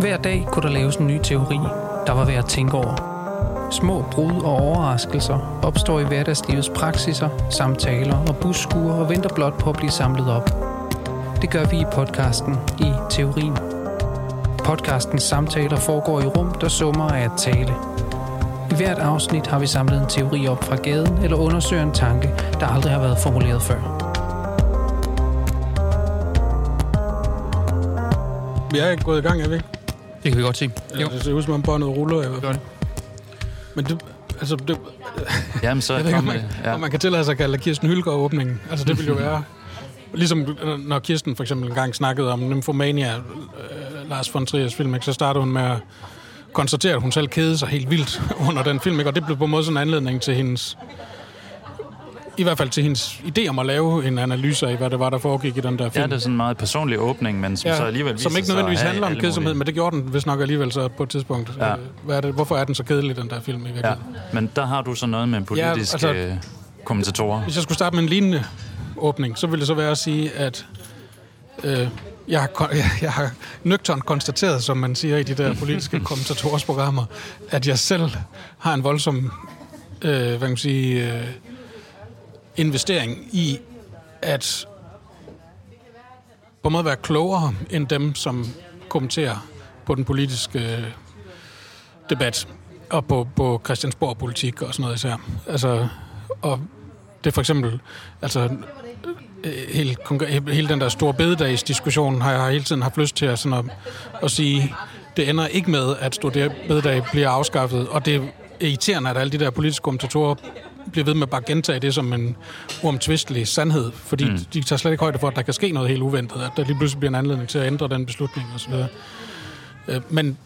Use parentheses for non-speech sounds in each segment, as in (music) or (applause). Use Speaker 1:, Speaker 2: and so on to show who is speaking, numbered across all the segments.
Speaker 1: Hver dag kunne der laves en ny teori, der var værd at tænke over. Små brud og overraskelser opstår i hverdagslivets praksiser, samtaler og busskuer og venter blot på at blive samlet op. Det gør vi i podcasten i Teorien. Podcastens samtaler foregår i rum, der summer af at tale. I hvert afsnit har vi samlet en teori op fra gaden eller undersøger en tanke, der aldrig har været formuleret før.
Speaker 2: Vi er gået i gang, er vi ikke?
Speaker 1: Det kan vi godt se.
Speaker 2: Jo. Det ser ud som om båndet ruller i hvert fald. Men det, altså, det,
Speaker 3: Jamen, så (laughs)
Speaker 2: jeg ved ikke, om man, ja. om man kan tillade sig at kalde Kirsten Hylgaard åbningen. Altså, det ville jo være... Ligesom når Kirsten for eksempel engang snakkede om Nymphomania, øh, Lars von Triers film, ikke, så startede hun med at konstatere, at hun selv kedede sig helt vildt (laughs) under den film, ikke? og det blev på en måde sådan en anledning til hendes i hvert fald til hendes idé om at lave en analyse af, hvad det var, der foregik i den der film.
Speaker 3: Ja, det er sådan en meget personlig åbning, men som
Speaker 2: Ja,
Speaker 3: så alligevel
Speaker 2: som ikke nødvendigvis handler om kedsomhed, men det gjorde den vist nok alligevel så på et tidspunkt.
Speaker 3: Ja.
Speaker 2: Øh, Hvad er det, hvorfor er den så kedelig, den der film i
Speaker 3: Ja,
Speaker 2: virkeligheden?
Speaker 3: men der har du så noget med politiske
Speaker 2: altså-
Speaker 3: ja, kommentatorer.
Speaker 2: Hvis jeg skulle starte med en lignende åbning, så ville det så være at sige, at øh, jeg, har, jeg, (laughs) jeg har nøgternt konstateret, som man siger i de der politiske (laughs) kommentatorers programmer, at jeg selv har en voldsom øh, hvad kan man sige, øh, investering i at på en måde være klogere end dem, som kommenterer på den politiske øh, debat og på, på Christiansborg politik og sådan noget især. Altså, og det er for eksempel, altså øh, hele, hele den der store bededagsdiskussion har jeg hele tiden haft lyst til at, sådan at, at sige, det ender ikke med, at store bededag bliver afskaffet, og det er irriterende, at alle de der politiske kommentatorer bliver ved med bare at gentage det som en uomtvistelig sandhed, fordi mm. de tager slet ikke højde for, at der kan ske noget helt uventet, at der lige pludselig bliver en anledning til at ændre den beslutning osv. Øh, Men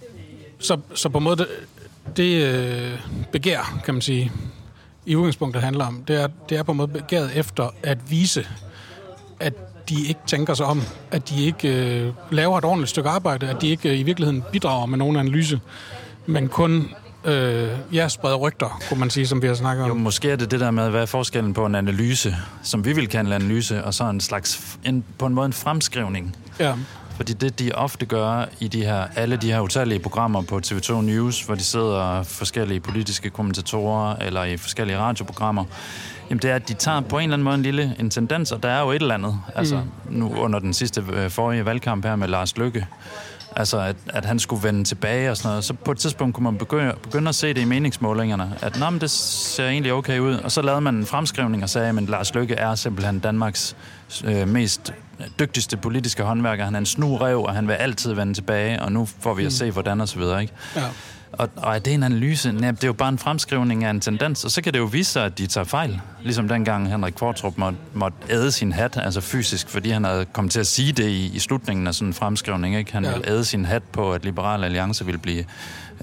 Speaker 2: så, så på en måde, det, det øh, begær, kan man sige, i udgangspunktet handler om, det er, det er på en måde begæret efter at vise, at de ikke tænker sig om, at de ikke øh, laver et ordentligt stykke arbejde, at de ikke øh, i virkeligheden bidrager med nogen analyse, men kun øh, ja, spreder rygter, kunne man sige, som vi har snakket
Speaker 3: Jo,
Speaker 2: om.
Speaker 3: måske er det det der med, hvad er forskellen på en analyse, som vi vil kalde en analyse, og så en slags, en, på en måde en fremskrivning.
Speaker 2: Ja,
Speaker 3: Fordi det, de ofte gør i de her, alle de her utallige programmer på TV2 News, hvor de sidder forskellige politiske kommentatorer eller i forskellige radioprogrammer, jamen det er, at de tager på en eller anden måde en lille en tendens, og der er jo et eller andet. Altså nu under den sidste øh, forrige valgkamp her med Lars Lykke, altså at, at han skulle vende tilbage og sådan noget. Så på et tidspunkt kunne man begynde, begynde at se det i meningsmålingerne, at Nå, men det ser egentlig okay ud. Og så lavede man en fremskrivning og sagde, at Lars Lykke er simpelthen Danmarks øh, mest dygtigste politiske håndværker. Han er en snurev, og han vil altid vende tilbage, og nu får vi at se, hvordan og så videre, ikke?
Speaker 2: ja.
Speaker 3: Og, og er det en analyse? Nej, det er jo bare en fremskrivning af en tendens, og så kan det jo vise sig, at de tager fejl. Ligesom dengang Henrik Kvartrup måtte, måtte æde sin hat, altså fysisk, fordi han havde kommet til at sige det i, i slutningen af sådan en fremskrivning. Ikke? Han
Speaker 2: Ja.
Speaker 3: ville æde sin hat på, at Liberal Alliance ville blive,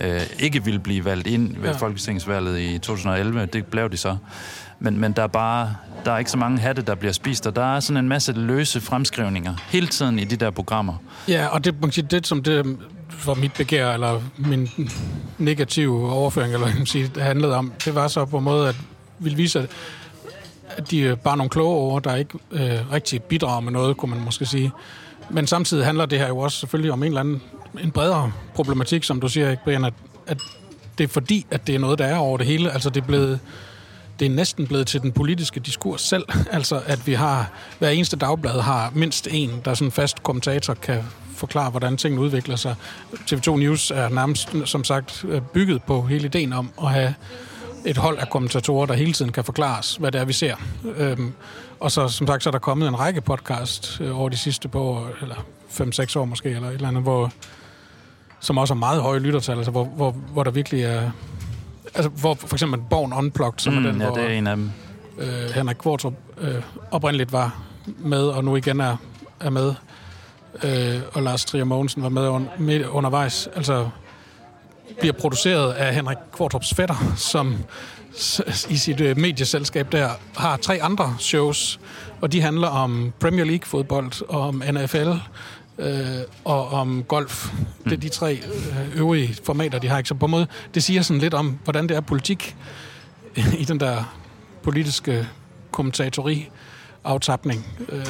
Speaker 3: øh, ikke ville blive valgt ind ved
Speaker 2: ja.
Speaker 3: Folketingsvalget i 2011. Det blev de så. Men, men der er bare der er ikke så mange hatte, der bliver spist, og der er sådan en masse løse fremskrivninger hele tiden i de der programmer.
Speaker 2: Ja, og det, man kan sige, det som det for mit begær, eller min negative overføring, eller hvad man sige, det handlede om, det var så på en måde, at ville vise, at, de er bare nogle kloge over, der ikke øh, rigtig bidrager med noget, kunne man måske sige. Men samtidig handler det her jo også selvfølgelig om en eller anden en bredere problematik, som du siger, ikke, Brian, at, at det er fordi, at det er noget, der er over det hele. Altså det er blevet det er næsten blevet til den politiske diskurs selv. (laughs) Altså, at vi har, hver eneste dagblad har mindst en, der sådan fast kommentator kan forklare, hvordan tingene udvikler sig. TV2 News er nærmest, som sagt, bygget på hele ideen om at have et hold af kommentatorer, der hele tiden kan forklares, hvad det er, vi ser. Øhm, og så, som sagt, så er der kommet en række podcast øh, over de sidste par år, eller 5-6 år måske, eller et eller andet, hvor, som også har meget høje lyttertal, altså hvor, hvor, hvor der virkelig er... Altså, hvor for eksempel Born Unplugged, som
Speaker 3: Mm,
Speaker 2: er den,
Speaker 3: ja,
Speaker 2: hvor
Speaker 3: det er en af dem.
Speaker 2: øh, Henrik Kvartrup øh, oprindeligt var med, og nu igen er, er med, øh, og Lars Trier Mogensen var med, un, med undervejs, altså bliver produceret af Henrik Kvartrups fætter, som i sit øh, medieselskab der har tre andre shows, og de handler om Premier League-fodbold, og om NFL, øh, og om golf. Det er de tre øh, øvrige formater, de har. Ikke? Så på en måde, det siger sådan lidt om, hvordan det er politik i den der politiske kommentatori-aftapning øh,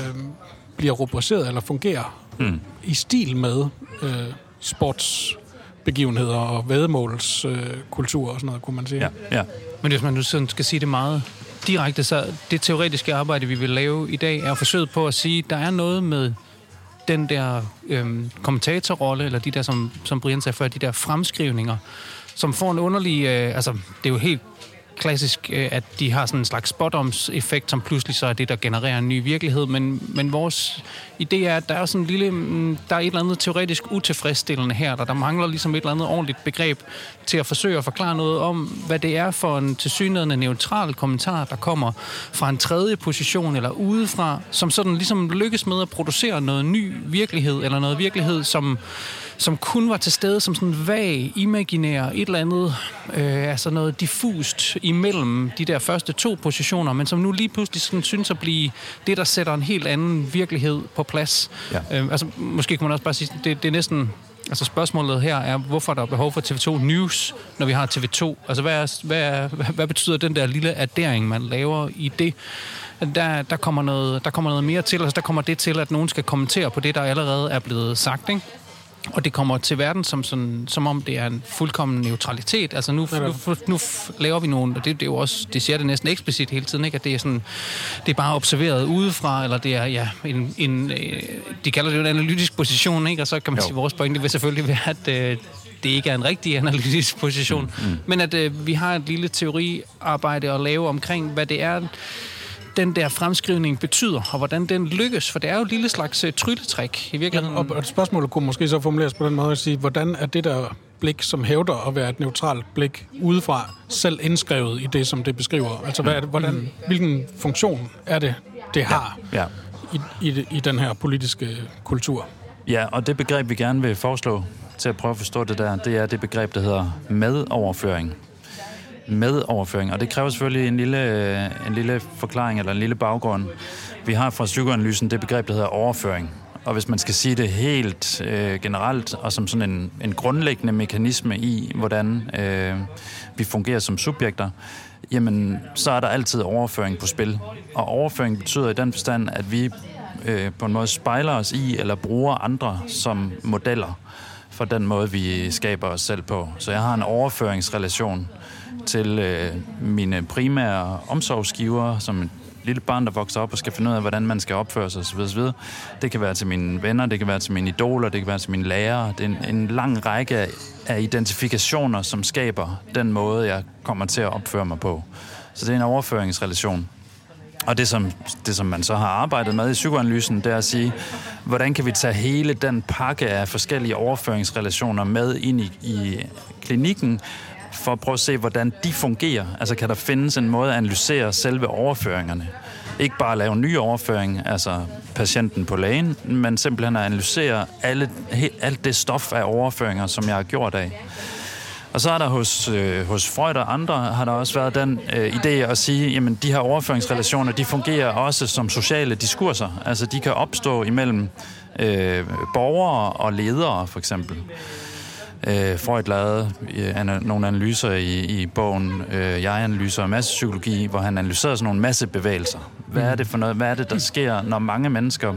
Speaker 2: bliver rubriceret eller fungerer
Speaker 3: Mm.
Speaker 2: i stil med øh, sportsbegivenheder og vædemålskultur øh, og sådan noget, kunne man sige.
Speaker 3: Ja, ja.
Speaker 1: Men hvis man nu sådan skal sige det meget direkte, så det teoretiske arbejde, vi vil lave i dag, er forsøget på at sige, at der er noget med den der øhm, kommentatorrolle, eller de der, som, som Brian sagde før, de der fremskrivninger, som får en underlig... Øh, altså, det er jo helt klassisk, øh, at de har sådan en slags spot-effekt, som pludselig så er det, der genererer en ny virkelighed. Men, men vores idé er, at der er sådan en lille, mm, der er et eller andet teoretisk utilfredsstillende her, der, der mangler ligesom et eller andet ordentligt begreb til at forsøge at forklare noget om, hvad det er for en tilsyneladende neutral kommentar, der kommer fra en tredje position eller udefra, som sådan ligesom lykkes med at producere noget ny virkelighed, eller noget virkelighed, som som kun var til stede som sådan vag, imaginær, et eller andet, øh, altså noget diffust imellem de der første to positioner, men som nu lige pludselig sådan synes at blive det, der sætter en helt anden virkelighed på plads. Ja. Øh, altså, måske kunne man også bare sige, det, det er næsten Altså spørgsmålet her er, hvorfor der er behov for TV2 News, når vi har TV2? Altså hvad, er, hvad, er, hvad betyder den der lille addering, man laver i det? Der, der, kommer noget, der kommer noget mere til, altså der kommer det til, at nogen skal kommentere på det, der allerede er blevet sagt, ikke? Og det kommer til verden som, sådan, som om det er en fuldkommen neutralitet. Altså nu, nu, nu laver vi nogle, og det, det, er jo også, det siger det næsten eksplicit hele tiden, ikke? at det er, sådan, det er bare observeret udefra, eller det er ja, en, en, øh, de kalder det jo en analytisk position, ikke? og så kan man jo. sige, at vores pointe vil selvfølgelig være, at øh, det ikke er en rigtig analytisk position, mm, mm. men at øh, vi har et lille teoriarbejde at lave omkring, hvad det er, den der fremskrivning betyder, og hvordan den lykkes, for det er jo et lille slags uh, trylletræk i virkeligheden.
Speaker 2: Ja, og, spørgsmålet kunne måske så formuleres på den måde at sige, hvordan er det der blik, som hævder at være et neutralt blik udefra, selv indskrevet i det, som det beskriver? Altså, hvad er det, hvordan, hvilken funktion er det, det har ja. Ja. I, i, i den her politiske kultur?
Speaker 3: Ja, og det begreb, vi gerne vil foreslå til at prøve at forstå det der, det er det begreb, der hedder medoverføring med overføring. Og det kræver selvfølgelig en lille, en lille forklaring eller en lille baggrund. Vi har fra psykoanalysen det begreb, der hedder overføring. Og hvis man skal sige det helt øh, generelt, og som sådan en, en grundlæggende mekanisme i, hvordan øh, vi fungerer som subjekter, jamen, så er der altid overføring på spil. Og overføring betyder i den forstand, at vi øh, på en måde spejler os i, eller bruger andre som modeller for den måde, vi skaber os selv på. Så jeg har en overføringsrelation til øh, mine primære omsorgsgiver, som et lille barn, der vokser op og skal finde ud af, hvordan man skal opføre sig osv. osv. Det kan være til mine venner, det kan være til mine idoler, det kan være til mine lærere. Det er en, en lang række af, af identifikationer, som skaber den måde, jeg kommer til at opføre mig på. Så det er en overføringsrelation. Og det som, det, som man så har arbejdet med i psykoanalysen, det er at sige, hvordan kan vi tage hele den pakke af forskellige overføringsrelationer med ind i, i klinikken, for at prøve at se, hvordan de fungerer. Altså kan der findes en måde at analysere selve overføringerne? Ikke bare at lave en ny overføring, altså patienten på lægen, men simpelthen at analysere alle, alt det stof af overføringer, som jeg har gjort af. Og så er der hos, øh, hos Freud og andre, har der også været den øh, idé at sige, jamen de her overføringsrelationer, de fungerer også som sociale diskurser. Altså de kan opstå imellem øh, borgere og ledere, for eksempel. Øh, Freud lavede øh, nogle analyser i, i bogen øh, Jeg-analyser og massepsykologi, hvor han analyserede sådan nogle massebevægelser. Hvad er det for noget? Hvad er det, der sker, når mange mennesker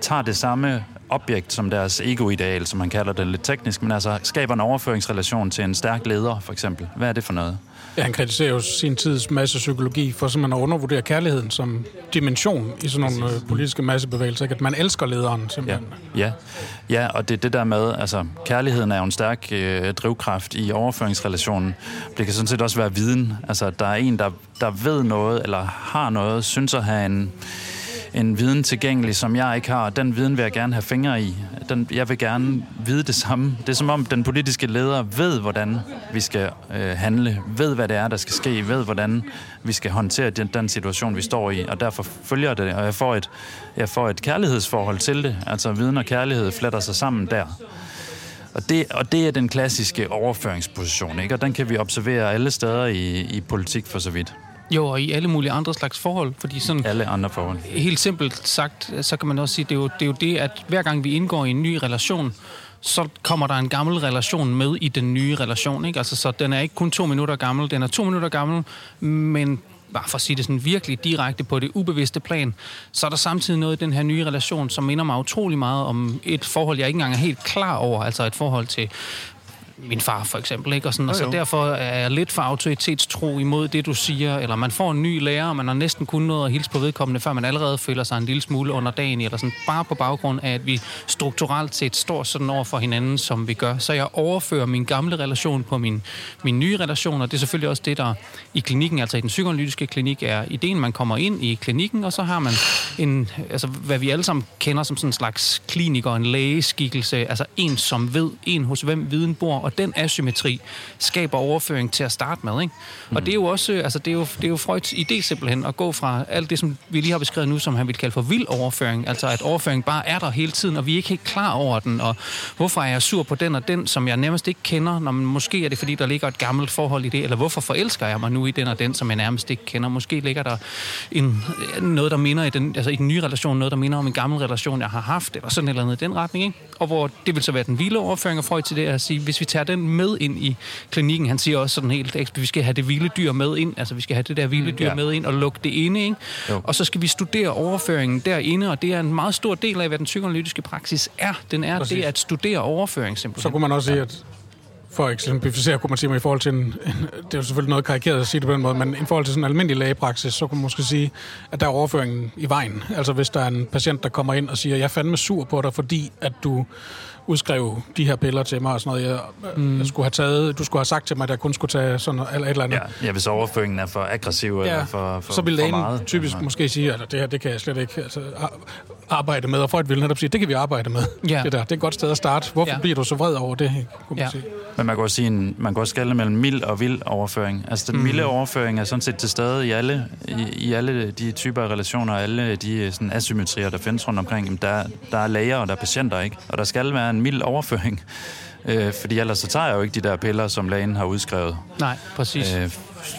Speaker 3: tager det samme objekt som deres egoideal, som man kalder det lidt teknisk, men altså skaber en overføringsrelation til en stærk leder, for eksempel. Hvad er det for noget?
Speaker 2: Ja, han kritiserer jo sin tids massepsykologi for simpelthen at undervurdere kærligheden som dimension i sådan nogle øh, politiske massebevægelser. Ikke? At man elsker lederen simpelthen.
Speaker 3: Ja, ja. ja og det er det der med, altså kærligheden er jo en stærk øh, drivkraft i overføringsrelationen. Det kan sådan set også være viden. Altså der er en, der, der ved noget, eller har noget, synes at have en en viden tilgængelig, som jeg ikke har. Den viden vil jeg gerne have fingre i. Den, jeg vil gerne vide det samme. Det er som om den politiske leder ved, hvordan vi skal øh, handle, ved, hvad det er, der skal ske, ved, hvordan vi skal håndtere den, den situation, vi står i, og derfor følger det, og jeg får, et, jeg får et kærlighedsforhold til det. Altså viden og kærlighed fletter sig sammen der. Og det, og det er den klassiske overføringsposition, ikke? og den kan vi observere alle steder i, i politik for så vidt.
Speaker 1: Jo, og i alle mulige andre slags forhold. Fordi sådan,
Speaker 3: alle andre forhold.
Speaker 1: Helt simpelt sagt, så kan man også sige, det er, jo, det er jo det, at hver gang vi indgår i en ny relation, så kommer der en gammel relation med i den nye relation. Ikke? Altså, så den er ikke kun to minutter gammel, den er to minutter gammel, men bare for at sige det sådan virkelig direkte på det ubevidste plan, så er der samtidig noget i den her nye relation, som minder mig utrolig meget om et forhold, jeg ikke engang er helt klar over, altså et forhold til min far for eksempel, ikke? Og, sådan, og så derfor er jeg lidt for autoritetstro imod det, du siger, eller man får en ny lærer, og man har næsten kun noget at hilse på vedkommende, før man allerede føler sig en lille smule under dagen, eller sådan, bare på baggrund af, at vi strukturelt set står sådan over for hinanden, som vi gør. Så jeg overfører min gamle relation på min, min nye relation, og det er selvfølgelig også det, der i klinikken, altså i den psykoanalytiske klinik, er ideen, man kommer ind i klinikken, og så har man en, altså hvad vi alle sammen kender som sådan en slags kliniker, en lægeskikkelse, altså en, som ved, en hos hvem viden bor, og den asymmetri skaber overføring til at starte med. Ikke? Mm. Og det er jo også, altså det er jo, det er jo Freuds idé simpelthen, at gå fra alt det, som vi lige har beskrevet nu, som han vil kalde for vild overføring, altså at overføring bare er der hele tiden, og vi er ikke helt klar over den, og hvorfor er jeg sur på den og den, som jeg nærmest ikke kender, når man, måske er det, fordi der ligger et gammelt forhold i det, eller hvorfor forelsker jeg mig nu i den og den, som jeg nærmest ikke kender. Måske ligger der en, noget, der minder i den, altså i den nye relation, noget, der minder om en gammel relation, jeg har haft, eller sådan et eller andet i den retning, ikke? og hvor det vil så være den vilde overføring af Freud til det at sige, hvis vi tager den med ind i klinikken. Han siger også sådan helt, at vi skal have det vilde dyr med ind, altså vi skal have det der vilde dyr ja. med ind og lukke det inde, ikke? Og så skal vi studere overføringen derinde, og det er en meget stor del af, hvad den psykoanalytiske praksis er. Den er Præcis. det at studere overføring simpelthen.
Speaker 2: Så kunne man også sige, at for at eksemplificere, kunne man sige, i forhold til en, en, det er jo selvfølgelig noget karikeret at sige det på den måde, men i forhold til sådan en almindelig lægepraksis, så kunne man måske sige, at der er overføringen i vejen. Altså hvis der er en patient, der kommer ind og siger, jeg er fandme sur på dig, fordi at du udskrev de her piller til mig og sådan noget. Jeg, mm. jeg skulle have taget, du skulle have sagt til mig, at jeg kun skulle tage sådan noget, eller et eller andet.
Speaker 3: Ja, ja hvis overføringen er for aggressiv ja, eller for, for
Speaker 2: Så vil
Speaker 3: lægen meget.
Speaker 2: typisk ja. måske sige, at det her, det kan jeg slet ikke altså, arbejde med. Og Freud vil netop sige, det kan vi arbejde med. Ja. Det, der. det er et godt sted at starte. Hvorfor ja. bliver du så vred over det? Kunne man ja. sige.
Speaker 3: Men man kan også sige, en, man kan også skælde mellem mild og vild overføring. Altså den mm. milde overføring er sådan set til stede i alle, i, i alle de typer af relationer, alle de sådan, asymmetrier, der findes rundt omkring. Jamen, der, der er læger og der er patienter, ikke? Og der skal være en mild overføring. (laughs) Øh, fordi ellers så tager jeg jo ikke de der piller, som lægen har udskrevet.
Speaker 1: Nej, præcis. Øh,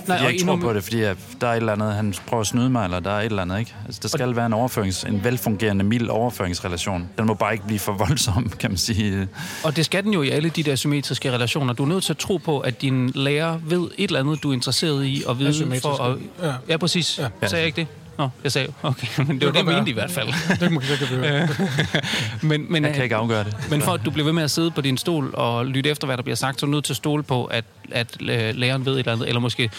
Speaker 3: Nej, jeg ikke tror på det, fordi der er et eller andet, han prøver at snyde mig, eller der er et eller andet, ikke? Altså, der skal og... være en, overførings, en velfungerende, mild overføringsrelation. Den må bare ikke blive for (laughs) voldsom, kan man sige.
Speaker 1: Og det skal den jo i alle de der symmetriske relationer. Du er nødt til at tro på, at din lærer ved et eller andet, du er interesseret i at vide. For at... Ja. ja, præcis. Ja. Sagde jeg ikke det? Nå, jeg sagde, okay, men det, det var det, jeg mente i hvert fald.
Speaker 2: det må jeg ikke
Speaker 3: men, men, jeg kan ikke afgøre det.
Speaker 1: Men for at du bliver ved med at sidde på din stol og lytte efter, hvad der bliver sagt, så er du nødt til at stole på, at, at øh, læreren ved et eller andet, eller måske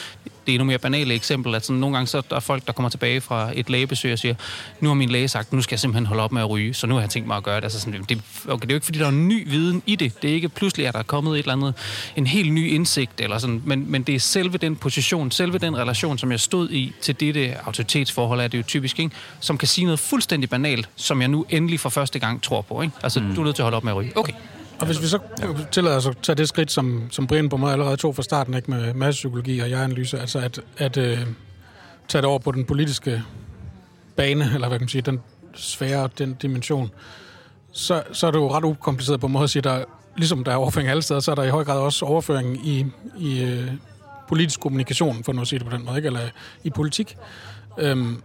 Speaker 1: det endnu mere banale eksempel, at sådan, nogle gange så er der folk, der kommer tilbage fra et lægebesøg og siger, nu har min læge sagt, nu skal jeg simpelthen holde op med at ryge, så nu har jeg tænkt mig at gøre det. Altså sådan, det, okay, det er jo ikke, fordi der er en ny viden i det. Det er ikke pludselig, at der er kommet et eller andet, en helt ny indsigt, eller sådan, men, men det er selve den position, selve den relation, som jeg stod i til dette autoritetsforhold, er det jo typisk, ikke? som kan sige noget fuldstændig banalt, som jeg nu endelig for første gang tror på. Ikke? Altså, mm. du er nødt til at holde op med at ryge. Okay,
Speaker 2: og hvis vi så tillader os at tage det skridt, som, som Brian på mig allerede tog fra starten, ikke med massepsykologi og jeg-analyse, altså at, at uh, tage det over på den politiske bane, (laughs) eller hvad kan man sige, den sfære, den dimension, så, så er det jo ret ukompliceret på en måde at sige, der, ligesom der er overføring alle steder, så er der i høj grad også overføring i, i uh, politisk kommunikation, for nu at sige det på den måde, ikke? eller i politik. Um,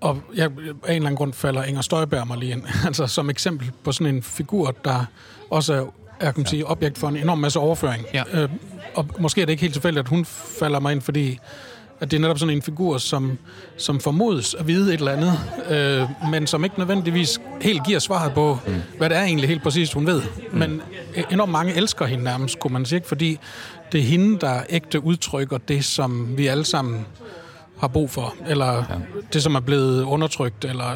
Speaker 2: og jeg, af en eller anden grund falder Inger Støjberg mig lige ind, (laughs) altså som eksempel på sådan en figur, der også er, er kan sige, objekt for en enorm masse overføring. Ja. Øh, og måske er det ikke helt tilfældigt, at hun falder mig ind, fordi at det er netop sådan en figur, som, som formodes at vide et eller andet, øh, men som ikke nødvendigvis helt giver svaret på, mm. hvad det er egentlig helt præcist, hun ved. Mm. Men enormt mange elsker hende nærmest, kunne man sige, fordi det er hende, der ægte udtrykker det, som vi alle sammen har brug for, eller ja. det, som er blevet undertrykt, eller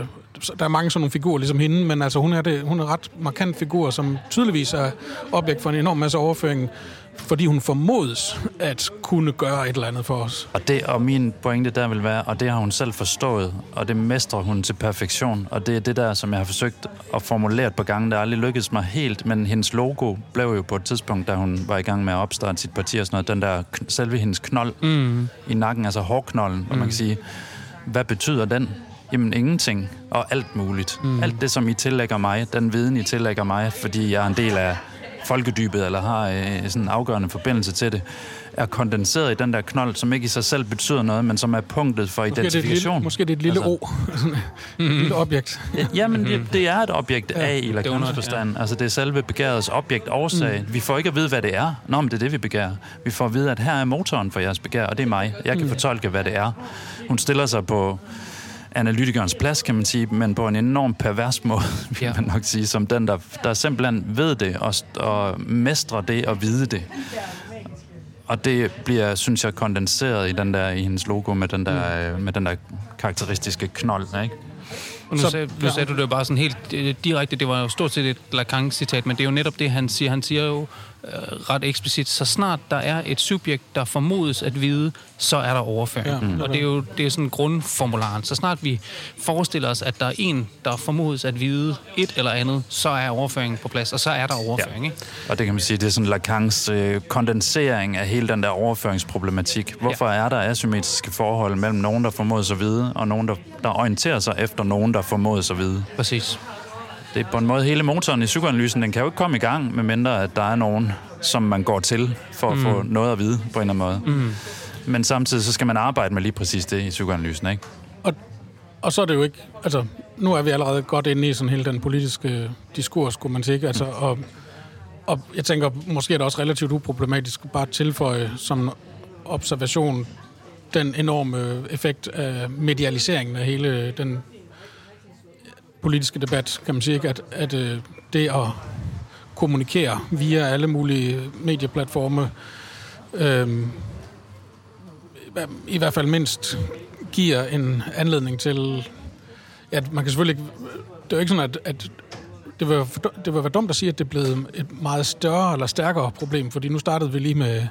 Speaker 2: der er mange sådan nogle figurer ligesom hende, men altså hun er, det, hun er ret markant figur, som tydeligvis er objekt for en enorm masse overføring, fordi hun formodes at kunne gøre et eller andet for os.
Speaker 3: Og, det, og min pointe der vil være, og det har hun selv forstået, og det mestrer hun til perfektion, og det er det der, som jeg har forsøgt at formulere på gange, der aldrig lykkedes mig helt, men hendes logo blev jo på et tidspunkt, da hun var i gang med at opstarte sit parti og sådan noget, den der, selve hendes knold mm. i nakken, altså hårknolden, mm. hvor man kan sige, hvad betyder den? Jamen ingenting, og alt muligt. Mm. Alt det, som I tillægger mig, den viden, I tillægger mig, fordi jeg er en del af folkedybet, eller har øh, sådan en afgørende forbindelse til det, er kondenseret i den der knold, som ikke i sig selv betyder noget, men som er punktet for
Speaker 2: Måske er det et
Speaker 3: identifikation.
Speaker 2: lille, måske er det et lille
Speaker 3: Altså-
Speaker 2: O. (laughs) Et lille objekt.
Speaker 3: Jamen, det, det er et objekt
Speaker 2: Ja,
Speaker 3: af i
Speaker 1: er
Speaker 3: Lacans forstand. Altså, det er selve begærets objekt årsag. Mm. Vi får ikke at vide, hvad det er. Nå, men det er det, vi begærer. Vi får at vide, at her er motoren for jeres begær, og det er mig. Jeg kan fortolke, hvad det er. Hun stiller sig på analytikernes plads, kan man sige, men på en enorm pervers måde, (laughs) vil man nok sige, som den, der, der simpelthen ved det og, og mestrer det og vide det. Og det bliver, synes jeg, kondenseret i, den der, i hendes logo med den der, mm. med den der karakteristiske knold, ikke?
Speaker 1: Og nu,
Speaker 2: Så-
Speaker 1: sagde, nu
Speaker 2: ja.
Speaker 1: sagde du det jo bare sådan helt øh, direkte, det var jo stort set et Lacan-citat, men det er jo netop det, han siger. Han siger jo øh, ret eksplicit, så snart der er et subjekt, der formodes at vide, så er der overføring.
Speaker 2: Ja,
Speaker 1: Mm. Og det er jo det er sådan grundformularen. Så snart vi forestiller os, at der er en, der formodes at vide et eller andet, så er overføringen på plads, og så er der overføring. Ikke?
Speaker 3: Og det kan man sige, det er sådan Lacans øh, kondensering af hele den der overføringsproblematik. Hvorfor ja. er der asymmetriske forhold mellem nogen, der formodes at vide, og nogen, der, der orienterer sig efter nogen, der formodes at vide?
Speaker 1: Præcis.
Speaker 3: Det er på en måde hele motoren i psykoanalysen, den kan jo ikke komme i gang, medmindre at der er nogen, som man går til for at mm. få noget at vide på en eller anden måde. Mm. Men samtidig så skal man arbejde med lige præcis det i psykoanalysen, ikke?
Speaker 2: Og, og så er det jo ikke... Altså, nu er vi allerede godt inde i sådan hele den politiske diskurs, kunne man sige. Altså, og, og jeg tænker, måske er det også relativt uproblematisk bare at tilføje som observation den enorme effekt af medialiseringen af hele den politiske debat, kan man sige, ikke? At, at øh, det at kommunikere via alle mulige medieplatforme, øh, i hvert fald mindst giver en anledning til, at man kan selvfølgelig ikke, det er jo ikke sådan, at, at det vil, det vil være dumt at sige, at det er blevet et meget større eller stærkere problem, fordi nu startede vi lige med,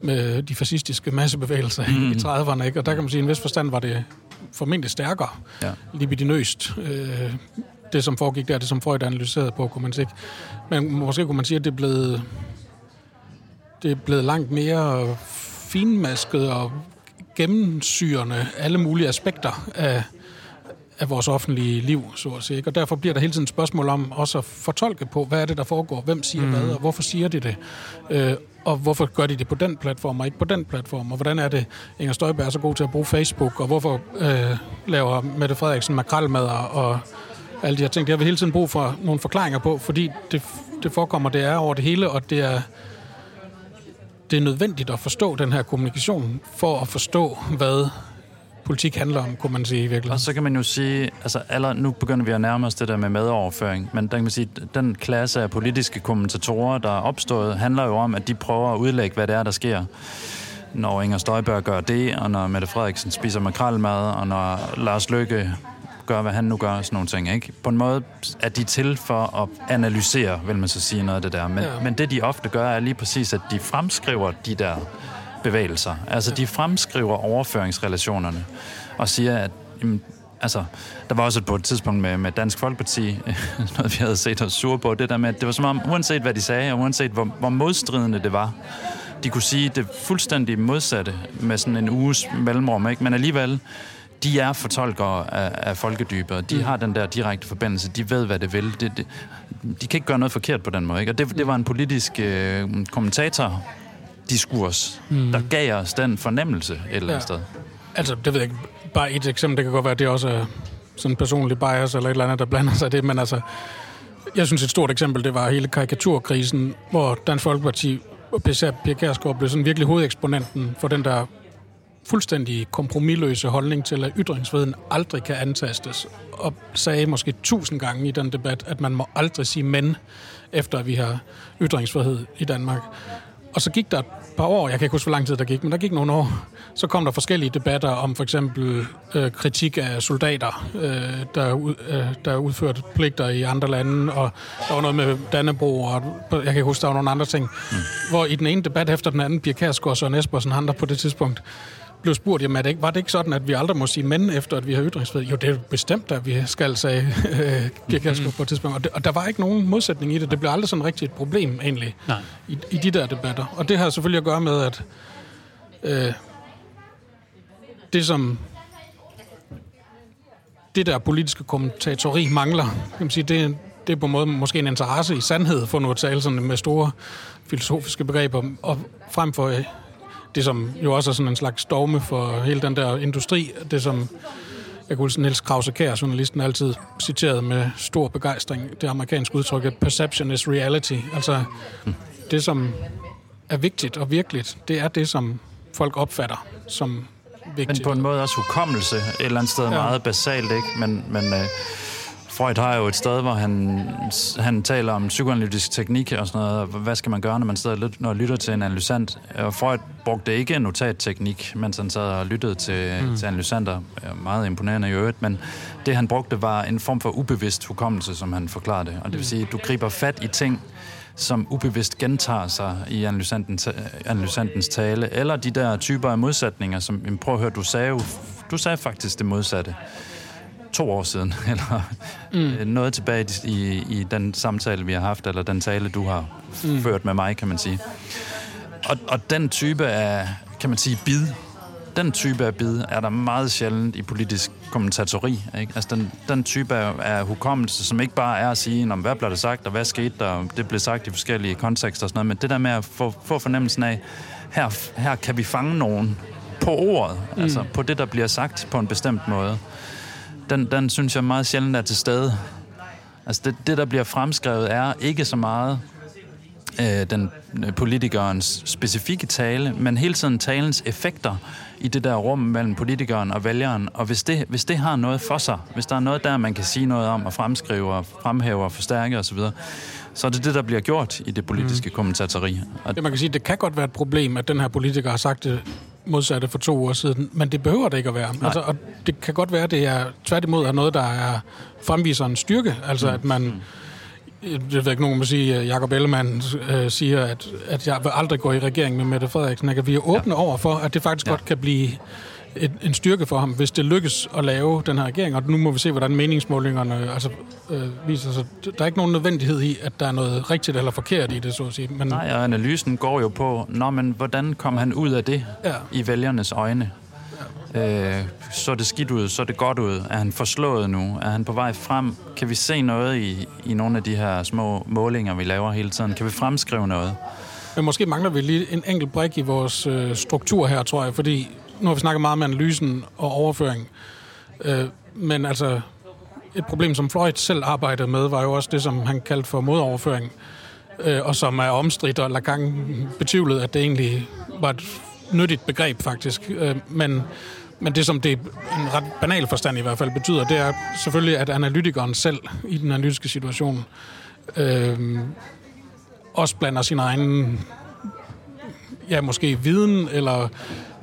Speaker 2: med de fascistiske massebevægelser mm. i 30'erne, ikke? og der kan man sige, at i en vis forstand var det formentlig stærkere,
Speaker 3: Ja.
Speaker 2: libidinøst, øh, det som foregik der, det som Freud analyserede på, kunne man sige. Men måske kunne man sige, at det er blevet, det er blevet langt mere finmasket og gennemsyrende alle mulige aspekter af, af vores offentlige liv, så at sige. Og derfor bliver der hele tiden et spørgsmål om også at fortolke på, hvad er det, der foregår, hvem siger mm. hvad, og hvorfor siger de det, øh, og hvorfor gør de det på den platform, og ikke på den platform, og hvordan er det, Inger Støjberg er så god til at bruge Facebook, og hvorfor øh, laver Mette Frederiksen makrelmad og alle de her ting. Det har vi hele tiden brug for nogle forklaringer på, fordi det, det forekommer, det er over det hele, og det er, det er nødvendigt at forstå den her kommunikation, for at forstå, hvad politik handler om, kunne man sige i
Speaker 3: Og
Speaker 2: virkeligheden.
Speaker 3: så kan man jo sige, altså aller, nu begynder vi at nærme os det der med medoverføring, men der kan man sige, den klasse af politiske kommentatorer, der er opstået, handler jo om, at de prøver at udlægge, hvad det er, der sker. Når Inger Støjberg gør det, og når Mette Frederiksen spiser makrelmad, og når Lars Løkke gør, hvad han nu gør, sådan nogle ting. Ikke? På en måde er de til for at analysere, vil man så sige noget af det der. Men,
Speaker 2: ja.
Speaker 3: men det, de ofte gør, er lige præcis, at de fremskriver de der bevægelser. Altså, de fremskriver overføringsrelationerne og siger, at jamen, altså, der var også på et tidspunkt med, med Dansk Folkeparti, (laughs) noget vi havde set os sure på, det der med, at det var som om, uanset hvad de sagde, og uanset hvor, hvor modstridende det var, de kunne sige det fuldstændig modsatte med sådan en uges mellemrum, ikke? men alligevel, de er fortolkere af, af folkedybet, de har den der direkte forbindelse, de ved, hvad det vil. Det, det, de kan ikke gøre noget forkert på den måde. Ikke? Og det, det var en politisk øh, kommentator, diskurs, mm. der gav os den fornemmelse et eller andet
Speaker 2: Ja.
Speaker 3: sted.
Speaker 2: Altså, det ved jeg ikke. Bare et eksempel, det kan godt være, at det også er sådan en personlig bias eller et eller andet, der blander sig i det, men altså, jeg synes et stort eksempel, det var hele karikaturkrisen, hvor Dansk Folkeparti og Pia Kjærsgaard blev sådan virkelig hovedeksponenten for den der fuldstændig kompromilløse holdning til, at ytringsfriheden aldrig kan antastes, og sagde måske tusind gange i den debat, at man må aldrig sige men, efter at vi har ytringsfrihed i Danmark. Og så gik der et par år, jeg kan ikke huske, hvor lang tid der gik, men der gik nogle år, så kom der forskellige debatter om for eksempel øh, kritik af soldater, øh, der, øh, der udførte pligter i andre lande, og der var noget med Dannebro, og jeg kan huske, der var nogle andre ting. Mm. Hvor i den ene debat efter den anden, Pia Kærsgaard og Søren Espersen, han der på det tidspunkt, blev spurgt, jamen det ikke, var det ikke sådan, at vi aldrig må sige men, efter at vi har ytringsfrihed? Jo, det er bestemt, at vi skal, sige øh, Pia Kærsgaard på et tidspunkt. Og, det, og der var ikke nogen modsætning i det. Det blev aldrig sådan rigtig et problem, egentlig,
Speaker 1: Nej.
Speaker 2: i, i de der debatter. Og det har selvfølgelig at gøre med, at øh, det som det der politiske kommentatori mangler, kan man sige, det, det er på en måde måske en interesse i sandhed, for nu at tale sådan med store filosofiske begreber, og frem for øh, det, som jo også er sådan en slags dogme for hele den der industri, det som jeg kunne huske Niels Krause Kær, journalisten, altid citeret med stor begejstring, det amerikanske udtryk, perception is reality. Altså, det som er vigtigt og virkeligt, det er det, som folk opfatter som vigtigt.
Speaker 3: Men på en måde også hukommelse, et eller andet sted ja. meget basalt, ikke? Men, men uh, Freud har jo et sted, hvor han, han taler om psykoanalytisk teknik og sådan noget. Hvad skal man gøre, når man sidder og når lytter til en analysant? Og Freud brugte ikke notatteknik, mens han sad og lyttede til, mm. til analysanter. Meget imponerende i øvrigt, men det han brugte var en form for ubevidst hukommelse, som han forklarede det. Og det vil sige, at du griber fat i ting, som ubevidst gentager sig i analysantens, analysantens tale, eller de der typer af modsætninger, som, prøv at høre, du sagde jo, du sagde faktisk det modsatte to år siden, (laughs) eller mm. noget tilbage i, i den samtale, vi har haft, eller den tale, du har mm. ført med mig, kan man sige. Og, og den type af, kan man sige, bid, den type af bid er der meget sjældent i politisk kommentatori. Ikke? Altså den, den type af, af hukommelse, som ikke bare er at sige, hvad blev der sagt, og hvad skete der, og det blev sagt i forskellige kontekster og sådan noget, men det der med at få, få fornemmelsen af, her, her kan vi fange nogen på ordet, mm. altså på det, der bliver sagt på en bestemt måde. Den, den synes jeg meget sjældent er til stede. Altså det, det, der bliver fremskrevet, er ikke så meget øh, den øh, politikerens specifikke tale, men hele tiden talens effekter i det der rum mellem politikeren og vælgeren. Og hvis det, hvis det har noget for sig, hvis der er noget der, man kan sige noget om og fremskrive og fremhæve og forstærke osv., så er det det, der bliver gjort i det politiske mm. kommentatori.
Speaker 2: Og det, man kan sige, det kan godt være et problem, at den her politiker har sagt det modsatte for to år siden, men det behøver det ikke at være. Altså, og det kan godt være, at det er tværtimod er noget, der er fremviser en styrke. Altså, mm. at man... Mm det ved ikke nogen, man sige, Jacob Ellemann øh, siger, at, at jeg vil aldrig gå i regering med Mette Frederiksen. At vi er åbne ja. over for, at det faktisk ja. godt kan blive et, en styrke for ham, hvis det lykkes at lave den her regering. Og nu må vi se, hvordan meningsmålingerne altså, øh, viser sig. Der er ikke nogen nødvendighed i, at der er noget rigtigt eller forkert i det, så at sige.
Speaker 3: Men, Nej, og analysen går jo på, Nå, men hvordan kom han ud af det ja. i vælgernes øjne? Øh, så er det skidt ud, så er det godt ud. Er han forslået nu? Er han på vej frem? Kan vi se noget i, i nogle af de her små målinger, vi laver hele tiden? Kan vi fremskrive noget?
Speaker 2: Men måske mangler vi lige en enkelt brik i vores øh, struktur her, tror jeg, fordi nu har vi snakket meget om analysen og overføring. Øh, men altså, et problem, som Floyd selv arbejdede med, var jo også det, som han kaldte for modoverføring, øh, og som er omstridt, og Lacan betvivlede, at det egentlig var et nyttigt begreb, faktisk. Øh, men men det, som det en ret banal forstand i hvert fald betyder, det er selvfølgelig, at analytikeren selv i den analytiske situation øh, også blander sin egen, ja, måske viden eller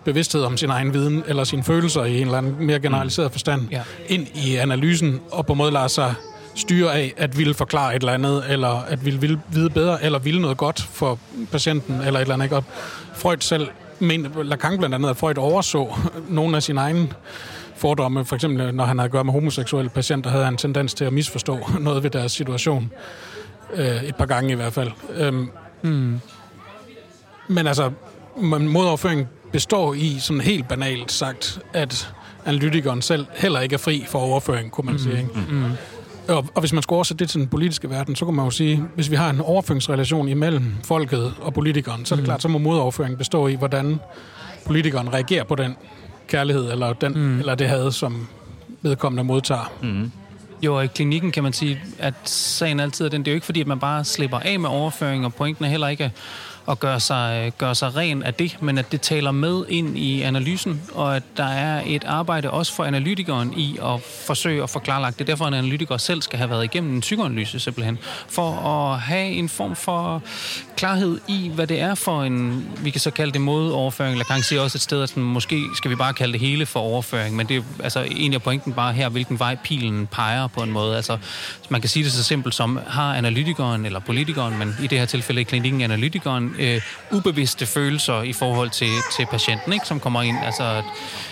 Speaker 2: bevidsthed om sin egen viden eller sine følelser i en eller anden mere generaliseret forstand ja. ind i analysen og på en måde lader sig styre af at ville forklare et eller andet, eller at ville vide bedre, eller ville noget godt for patienten, eller et eller andet. Ikke? Og Freud selv men Lacan blandt andet, at Freud overså nogle af sine egne fordomme. For eksempel, når han havde at gøre med homoseksuelle patienter, havde han en tendens til at misforstå (laughs) noget ved deres situation. Øh, et par gange i hvert fald. Øhm, mm. Men altså, modoverføring består i, sådan helt banalt sagt, at analytikeren selv heller ikke er fri for overføring, kunne man mm. sige. Ikke? Mm. Og, og hvis man skulle oversætte det til den politiske verden, så kan man jo sige, hvis vi har en overføringsrelation imellem folket og politikeren, så er det mm. klart, så må modoverføringen bestå i, hvordan politikeren reagerer på den kærlighed, eller, den, mm. eller det had, som vedkommende modtager. Mm.
Speaker 1: Jo, i klinikken kan man sige, at sagen altid er den. Det er jo ikke fordi, at man bare slipper af med overføring, og pointen er heller ikke at gøre sig, gøre sig ren af det, men at det taler med ind i analysen, og at der er et arbejde også for analytikeren i at forsøge at forklare det. Det er derfor, en analytiker selv skal have været igennem en psykoanalyse simpelthen, for at have en form for klarhed i, hvad det er for en, vi kan så kalde det modoverføring, eller kan sige også et sted, at måske skal vi bare kalde det hele for overføring, men det er altså egentlig er pointen bare her, hvilken vej pilen peger på en måde. Altså, man kan sige det så simpelt som, har analytikeren eller politikeren, men i det her tilfælde i klinikken analytikeren, øh, ubevidste følelser i forhold til, til patienten, ikke, som kommer ind. Altså, at,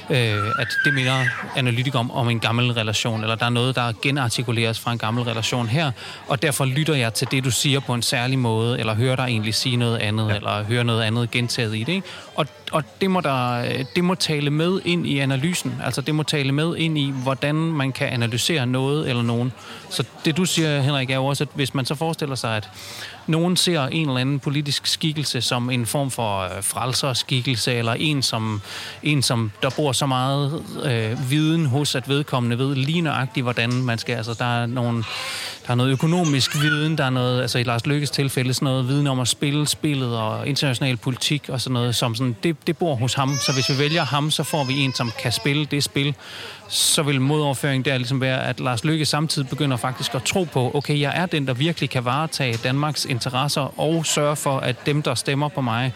Speaker 1: øh, at det mener analytikere om, om en gammel relation, eller der er noget, der genartikuleres fra en gammel relation her, og derfor lytter jeg til det, du siger på en særlig måde, eller hører dig egentlig sige noget andet, ja. eller høre noget andet gentaget i det. Ikke? Og, og det, må der, det må tale med ind i analysen. Altså det må tale med ind i, hvordan man kan analysere noget eller nogen. Så det du siger, Henrik, er jo også, at hvis man så forestiller sig, at nogen ser en eller anden politisk skikkelse som en form for øh, frelserskikkelse, eller en som, en, som der bor så meget øh, viden hos, at vedkommende ved lige nøjagtigt, hvordan man skal. Altså, der er, nogle, der er noget økonomisk viden, der er noget, altså i Lars Lykkes tilfælde, sådan noget viden om at spille spillet og international politik og sådan noget, som sådan, det, det bor hos ham. Så hvis vi vælger ham, så får vi en, som kan spille det spil, så vil modoverføring der ligesom være, at Lars Lykke samtidig begynder faktisk at tro på, okay, jeg er den, der virkelig kan varetage Danmarks interesser og sørge for, at dem, der stemmer på mig,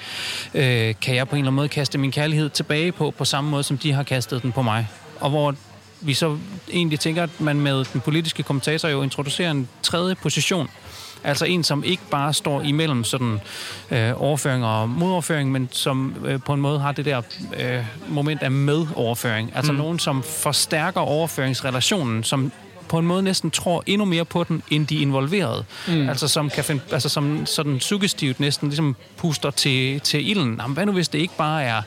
Speaker 1: øh, kan jeg på en eller anden måde kaste min kærlighed tilbage på, på samme måde, som de har kastet den på mig. Og hvor vi så egentlig tænker, at man med den politiske kommentator jo introducerer en tredje position, Altså en, som ikke bare står imellem sådan øh, overføring og modoverføring, men som øh, på en måde har det der øh, moment af medoverføring. Altså mm. nogen, som forstærker overføringsrelationen, som på en måde næsten tror endnu mere på den, end de involverede. Mm. Altså som kan finde, altså som sådan suggestivt næsten ligesom puster til, til ilden. Jamen, hvad nu hvis det ikke bare er,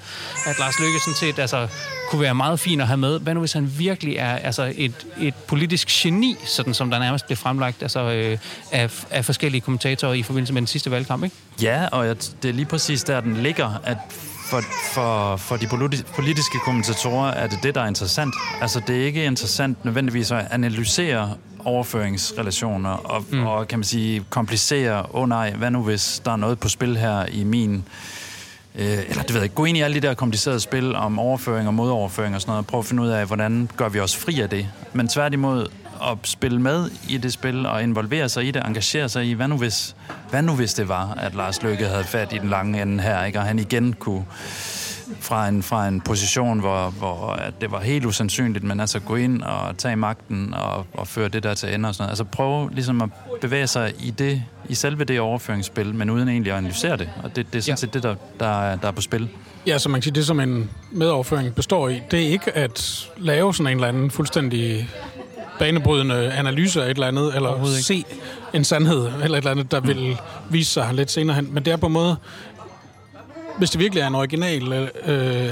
Speaker 1: at Lars Løkke sådan set altså, kunne være meget fin at have med? Hvad nu hvis han virkelig er altså et, et politisk geni, sådan som der nærmest blev fremlagt altså, øh, af, af forskellige kommentatorer i forbindelse med den sidste valgkamp, ikke?
Speaker 3: Ja, og det er lige præcis der, den ligger, at for, for, for de politiske kommentatorer er det det, der er interessant. Altså, det er ikke interessant nødvendigvis at analysere overføringsrelationer og, mm. og kan man sige, komplicere, åh oh, nej, hvad nu hvis der er noget på spil her i min... Øh, eller det ved jeg gå ind i alle de der komplicerede spil om overføring og modoverføring og sådan noget, og prøve at finde ud af, hvordan gør vi os fri af det. Men tværtimod at spille med i det spil og involvere sig i det, engagere sig i, hvad nu hvis, hvad nu hvis det var, at Lars Løkke havde fat i den lange ende her, ikke? og han igen kunne fra en, fra en position, hvor, hvor at det var helt usandsynligt, men altså gå ind og tage magten og, og føre det der til ende og sådan noget. Altså prøve ligesom at bevæge sig i det, i selve det overføringsspil, men uden egentlig at analysere det. Og det, det er sådan ja. set det, der, der, der er på spil.
Speaker 2: Ja, så man kan sige, det som en medoverføring består i, det er ikke at lave sådan en eller anden fuldstændig banebrydende analyse af et eller andet, eller se en sandhed, eller et eller andet, der vil vise sig lidt senere hen. Men det er på en måde, hvis det virkelig er en original øh,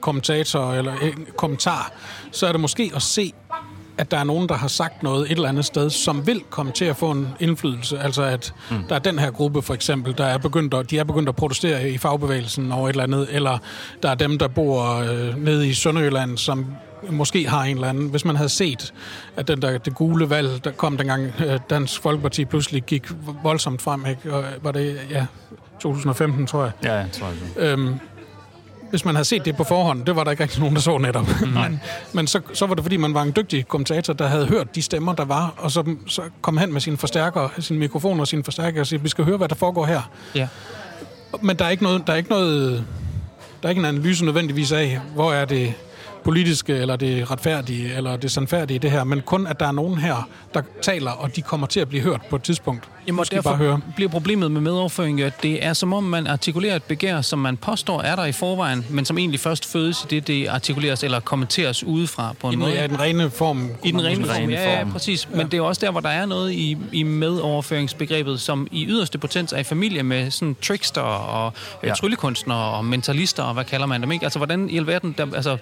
Speaker 2: kommentator eller en kommentar, så er det måske at se, at der er nogen, der har sagt noget et eller andet sted, som vil komme til at få en indflydelse. Altså at mm. der er den her gruppe for eksempel, der er begyndt at, de er begyndt at protestere i fagbevægelsen over et eller andet, eller der er dem, der bor øh, nede i Sønderjylland, som måske har en eller anden. Hvis man havde set, at den der, det gule valg, der kom dengang øh, Dansk Folkeparti pludselig gik voldsomt frem, ikke? Og var det, ja, 2015, tror jeg.
Speaker 3: Ja, jeg tror jeg. Øhm,
Speaker 2: hvis man havde set det på forhånd, det var der ikke rigtig nogen, der så netop. Mm. (laughs) men men så, så var det, fordi man var en dygtig kommentator, der havde hørt de stemmer, der var, og så, så kom han med sine forstærkere, sin mikrofon og sine forstærkere og sagde, vi skal høre, hvad der foregår her. Ja. Men der er ikke noget, der er ikke noget, der er ikke en analyse nødvendigvis af, hvor er det, politiske, eller det retfærdige, eller det sandfærdige i det her, men kun at der er nogen her, der taler, og de kommer til at blive hørt på et tidspunkt.
Speaker 1: Jamen, og derfor bare høre. bliver problemet med medoverføring, at det er som om, man artikulerer et begær, som man påstår er der i forvejen, men som egentlig først fødes i det, det artikuleres eller kommenteres udefra på en
Speaker 2: I
Speaker 1: måde.
Speaker 2: Ja, den rene form.
Speaker 1: I den rene form, ja, ja, præcis. Ja. Men det er også der, hvor der er noget i, i medoverføringsbegrebet, som i yderste potens er i familie med sådan trickster og ja. tryllekunstnere og mentalister, og hvad kalder man dem, ikke? Altså, hvordan i alverden, der, altså,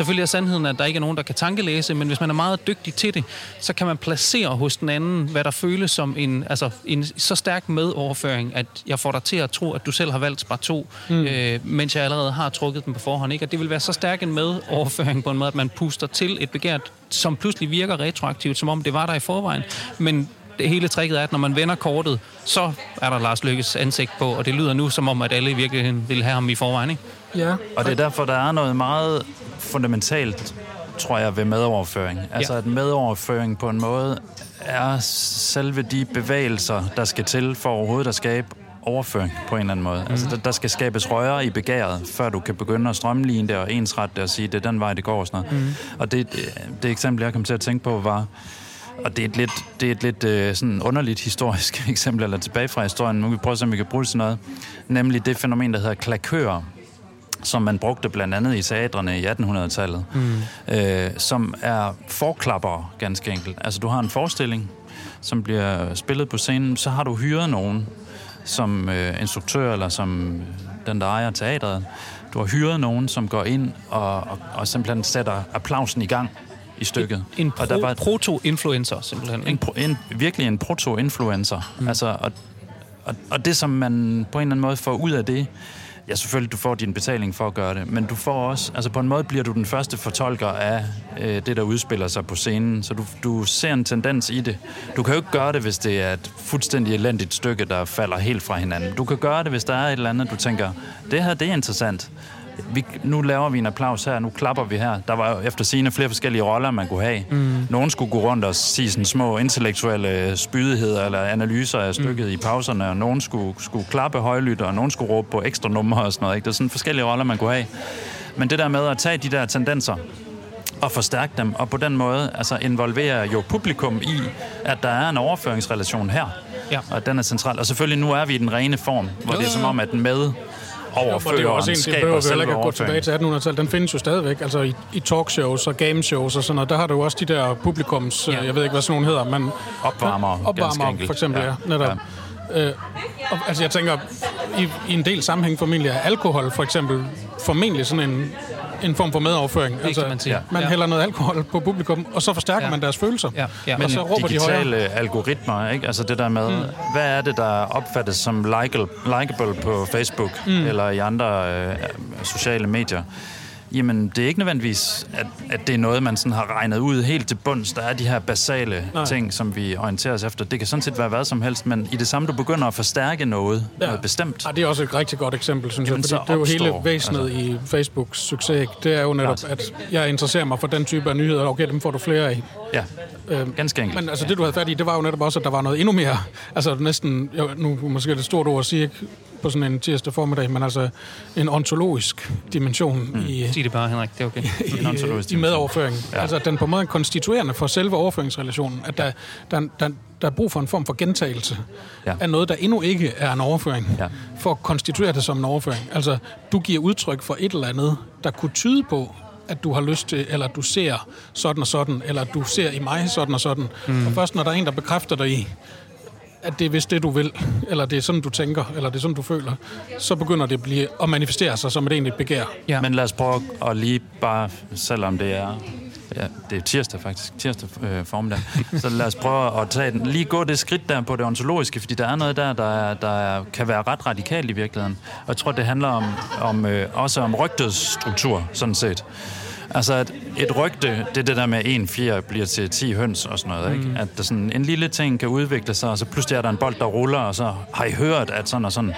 Speaker 1: selvfølgelig er sandheden, at der ikke er nogen, der kan tankelæse, men hvis man er meget dygtig til det, så kan man placere hos den anden, hvad der føles som en, altså, en så stærk medoverføring, at jeg får dig til at tro, at du selv har valgt spar 2, mm. øh, mens jeg allerede har trukket den på forhånd. Ikke? Og det vil være så stærk en medoverføring på en måde, at man puster til et begært, som pludselig virker retroaktivt, som om det var der i forvejen. Men det hele tricket er, at når man vender kortet, så er der Lars Lykkes ansigt på, og det lyder nu som om, at alle i virkeligheden vil have ham i forvejen. Ikke?
Speaker 3: Ja. Og det er derfor, der er noget meget fundamentalt, tror jeg, ved medoverføring. Altså, ja. at medoverføring på en måde er selve de bevægelser, der skal til for overhovedet at skabe overføring på en eller anden måde. Mm. Altså, der, der skal skabes røre i begæret, før du kan begynde at strømligne det og ensrette det og sige, det er den vej, det går og sådan noget. Mm. Og det, det, det eksempel, jeg kom til at tænke på, var, og det er et lidt, det er et lidt uh, sådan underligt historisk (laughs) eksempel, eller tilbage fra historien. Nu vil vi prøve at se, om vi kan bruge det til noget. Nemlig det fænomen, der hedder klakører som man brugte blandt andet i teatrene i 1800-tallet, mm. øh, som er forklapper ganske enkelt. Altså, du har en forestilling, som bliver spillet på scenen, så har du hyret nogen som øh, instruktør, eller som den, der ejer teatret. Du har hyret nogen, som går ind og, og, og simpelthen sætter applausen i gang i stykket.
Speaker 1: En pro,
Speaker 3: og der var,
Speaker 1: proto-influencer, simpelthen.
Speaker 3: En,
Speaker 1: Ikke?
Speaker 3: en, virkelig en proto-influencer. Mm. Altså, og, og, og det, som man på en eller anden måde får ud af det, ja, selvfølgelig, du får din betaling for at gøre det, men du får også, altså på en måde bliver du den første fortolker af øh, det, der udspiller sig på scenen, så du, du ser en tendens i det. Du kan jo ikke gøre det, hvis det er et fuldstændig elendigt stykke, der falder helt fra hinanden. Du kan gøre det, hvis der er et eller andet, du tænker, det her, det er interessant vi, nu laver vi en applaus her, nu klapper vi her. Der var jo efter sine flere forskellige roller, man kunne have. Mm. Nogen skulle gå rundt og sige sådan små intellektuelle spydigheder eller analyser af stykket mm. i pauserne, og nogen skulle, skulle klappe højlydt, og nogen skulle råbe på ekstra numre og sådan noget. Ikke? Det er sådan forskellige roller, man kunne have. Men det der med at tage de der tendenser, og forstærke dem, og på den måde altså involvere jo publikum i, at der er en overføringsrelation her, ja. og den er central. Og selvfølgelig nu er vi i den rene form, hvor jo, det er som om, at den med overfører
Speaker 2: det er også en, det behøver vi heller ikke at gå tilbage til 1800-tallet. Den findes jo stadigvæk, altså i, i talkshows og gameshows og sådan noget. Der har du også de der publikums, ja. jeg ved ikke, hvad sådan nogle hedder, men...
Speaker 3: Opvarmer,
Speaker 2: Opvarmer, for eksempel, ja. ja netop. Ja. Øh, og, altså jeg tænker, i, i en del sammenhæng formentlig er alkohol for eksempel formentlig sådan en en form for medoverføring.
Speaker 1: Det altså, man sige.
Speaker 2: Man
Speaker 1: ja.
Speaker 2: hælder noget alkohol på publikum, og så forstærker ja. man deres følelser. Ja.
Speaker 3: Ja. Men og så råber digitale de algoritmer, ikke? Altså det der med, mm. hvad er det, der opfattes som likeable på Facebook mm. eller i andre øh, sociale medier? Jamen, det er ikke nødvendigvis, at, at det er noget, man sådan har regnet ud helt til bunds. Der er de her basale Nej. ting, som vi orienterer os efter. Det kan sådan set være hvad som helst, men i det samme, du begynder at forstærke noget, ja. noget bestemt.
Speaker 2: Ja, det er også et rigtig godt eksempel, synes Jamen, jeg. Fordi det er jo hele væsenet altså. i Facebooks succes. Det er jo netop, at jeg interesserer mig for den type af nyheder. Okay, dem får du flere af.
Speaker 3: Ja, øhm, ganske enkelt.
Speaker 2: Men altså, det du havde fat i, det var jo netop også, at der var noget endnu mere. Altså næsten, jo, nu måske det et stort ord at sige, ikke? På sådan en tirsdag formiddag, men altså en ontologisk dimension mm. i...
Speaker 1: Sig det bare, Henrik, det er okay. (laughs)
Speaker 2: I, en ontologisk i medoverføring. Ja. Altså den på en måde konstituerende for selve overføringsrelationen, at der, der, der, der er brug for en form for gentagelse ja. af noget, der endnu ikke er en overføring, ja. for at konstituere det som en overføring. Altså, du giver udtryk for et eller andet, der kunne tyde på, at du har lyst til, eller at du ser sådan og sådan, eller at du ser i mig sådan og sådan. Mm. Og først når der er en, der bekræfter dig i, at det er vist det, du vil, eller det er sådan, du tænker, eller det er sådan, du føler, så begynder det at, blive, at manifestere sig som et egentligt begær.
Speaker 3: Ja. Men lad os prøve at lige bare, selvom det er Ja, det er tirsdag faktisk, tirsdag øh, formiddag. Så lad os prøve at tage den. Lige gå det skridt der på det ontologiske, fordi der er noget der, der, er, der er, kan være ret radikalt i virkeligheden. Og jeg tror, det handler om, om øh, også om rygtets struktur, sådan set. Altså, at et rygte, det er det der med, at en fjer bliver til 10 høns og sådan noget, ikke? Mm. At der sådan, en lille ting kan udvikle sig, og så pludselig er der en bold, der ruller, og så har I hørt, at sådan og sådan.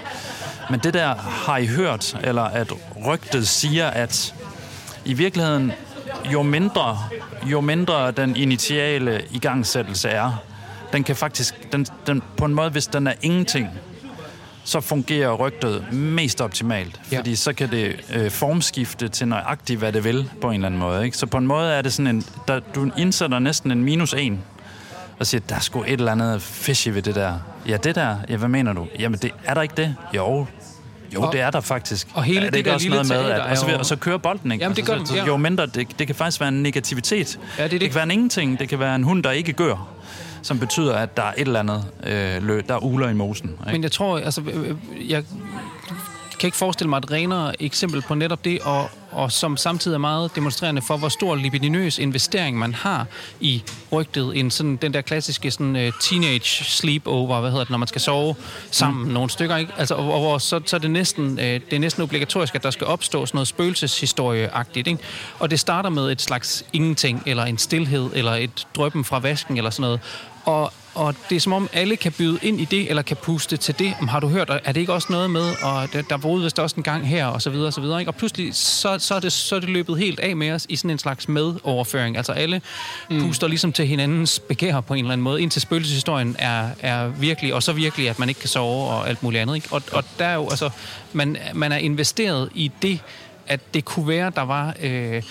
Speaker 3: Men det der, har I hørt, eller at rygtet siger, at i virkeligheden, jo mindre, jo mindre den initiale igangsættelse er, den kan faktisk, den, den, på en måde, hvis den er ingenting, så fungerer rygtet mest optimalt. Ja. Fordi så kan det øh, formskifte til nøjagtigt, hvad det vil på en eller anden måde. Ikke? Så på en måde er det sådan en... Der, du indsætter næsten en minus en, og siger, der er sgu et eller andet fishy ved det der. Ja, det der, ja, hvad mener du? Jamen, det, er der ikke det? Jo, jo, og, det er der faktisk.
Speaker 1: Og hele
Speaker 3: er det,
Speaker 1: det der lille
Speaker 3: med, at, og, så, og så kører bolden, ikke?
Speaker 1: Jamen, det gør
Speaker 3: altså,
Speaker 1: ja.
Speaker 3: Jo mindre, det, det kan faktisk være en negativitet.
Speaker 1: Ja, det, det.
Speaker 3: det kan være en ingenting. Det kan være en hund, der ikke gør som betyder, at der er et eller andet, øh, løb, der uler i mosen. Ikke?
Speaker 1: Men jeg tror, altså, øh, øh, jeg kan ikke forestille mig et renere eksempel på netop det, og, og som samtidig er meget demonstrerende for, hvor stor libidinøs investering man har i rygtet, en sådan, den der klassiske sådan, uh, teenage sleepover, hvad hedder det, når man skal sove sammen mm. nogle stykker, ikke? Altså, og, og, så, så er det næsten, uh, det er næsten obligatorisk, at der skal opstå sådan noget spøgelseshistorieagtigt, ikke? Og det starter med et slags ingenting, eller en stillhed, eller et drøben fra vasken, eller sådan noget. Og, og det er som om, alle kan byde ind i det, eller kan puste til det. Har du hørt, er det ikke også noget med, og der, der var vist også en gang her, og så videre, og så videre. Ikke? Og pludselig, så, så, er det, så er det løbet helt af med os i sådan en slags medoverføring. Altså alle mm. puster ligesom til hinandens begær på en eller anden måde, indtil spøgelseshistorien er, er virkelig, og så virkelig, at man ikke kan sove og alt muligt andet. Ikke? Og, og der er jo, altså, man, man er investeret i det, at det kunne være, der var, øh,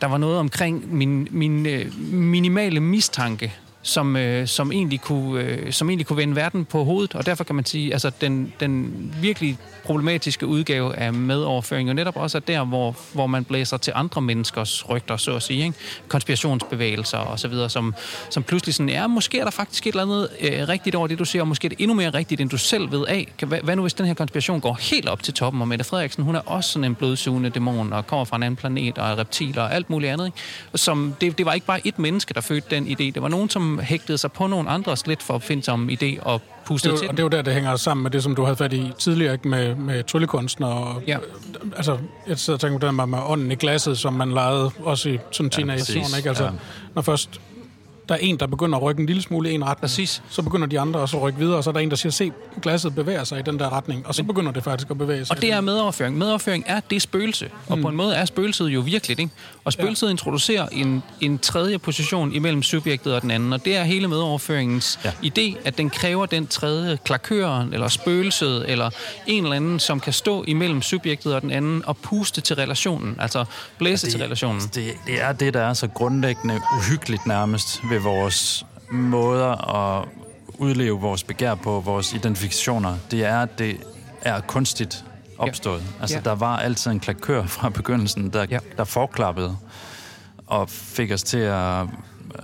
Speaker 1: der var noget omkring min, min øh, minimale mistanke som, øh, som, egentlig kunne, øh, som egentlig kunne vende verden på hovedet, og derfor kan man sige, altså den, den virkelig problematiske udgave af medoverføring, og netop også er der, hvor, hvor man blæser til andre menneskers rygter, så at sige, ikke? konspirationsbevægelser og så videre, som, som pludselig sådan, ja, måske er der faktisk et eller andet øh, rigtigt over det, du siger, og måske er det endnu mere rigtigt, end du selv ved af. Hvad, hvad nu, hvis den her konspiration går helt op til toppen, og Mette Frederiksen, hun er også sådan en blodsugende dæmon, og kommer fra en anden planet, og er reptiler og alt muligt andet, ikke? Som, det, det var ikke bare et menneske, der fødte den idé, det var nogen, som hægtede sig på nogle andres lidt for at finde idé og puste
Speaker 2: det,
Speaker 1: til
Speaker 2: og det er jo der, det hænger sammen med det, som du havde fat i tidligere ikke? med, med tryllekunstner. Og,
Speaker 1: Ja.
Speaker 2: Altså, jeg sidder og tænker på det der med, med ånden i glasset, som man legede også i sådan teenage
Speaker 3: præcis.
Speaker 2: ikke? Altså,
Speaker 3: Ja.
Speaker 2: når først der er en, der begynder at rykke en lille smule i en retning,
Speaker 1: Præcis.
Speaker 2: så begynder de andre også at rykke videre, og så er der en, der siger, se, glasset bevæger sig i den der retning, og så begynder det faktisk at bevæge sig.
Speaker 1: Og det er medoverføring. Medoverføring er det spøgelse. Og på en måde er spøgelset jo virkeligt. Ikke? Og spøgelset ja. introducerer en, en tredje position imellem subjektet og den anden. Og det er hele medoverføringens ja.
Speaker 3: Ja.
Speaker 1: idé, at den kræver den tredje klakøren, eller spøgelset, eller en eller anden, som kan stå imellem subjektet og den anden og puste til relationen. Altså blæse til relationen.
Speaker 3: Det, det er det, der er så grundlæggende uhyggeligt nærmest ved vores måder at udleve vores begær på, vores identifikationer. Det er, at det er kunstigt opstået. Ja. Altså,
Speaker 1: Ja.
Speaker 3: der var altid en klakør fra begyndelsen, der,
Speaker 1: Ja.
Speaker 3: der forklappede og fik os til at...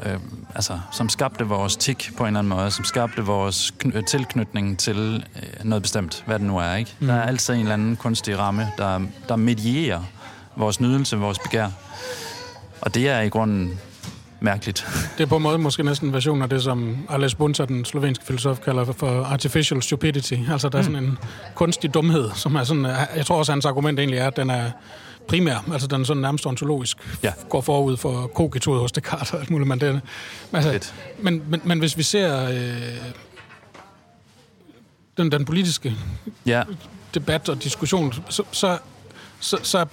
Speaker 3: Øh, altså, som skabte vores tik på en eller anden måde, som skabte vores kn- tilknytning til øh, noget bestemt, hvad det nu er, ikke? Mm. Der er altid en eller anden kunstig ramme, der, der medierer vores nydelse, vores begær. Og det er i grunden mærkeligt. (laughs)
Speaker 2: Det er på en måde måske næsten en version af det, som Ales Bunta, den slovenske filosof, kalder for artificial stupidity. Altså, der er sådan en kunstig dumhed, som er sådan... Jeg tror også, hans argument egentlig er, at den er primær. Altså, den sådan nærmest ontologisk.
Speaker 3: Ja.
Speaker 2: Går forud for kogituret hos Descartes og alt muligt. Men, det, altså, men, men, men hvis vi ser øh, den, den politiske
Speaker 3: Ja,
Speaker 2: debat og diskussion, så, så, så, så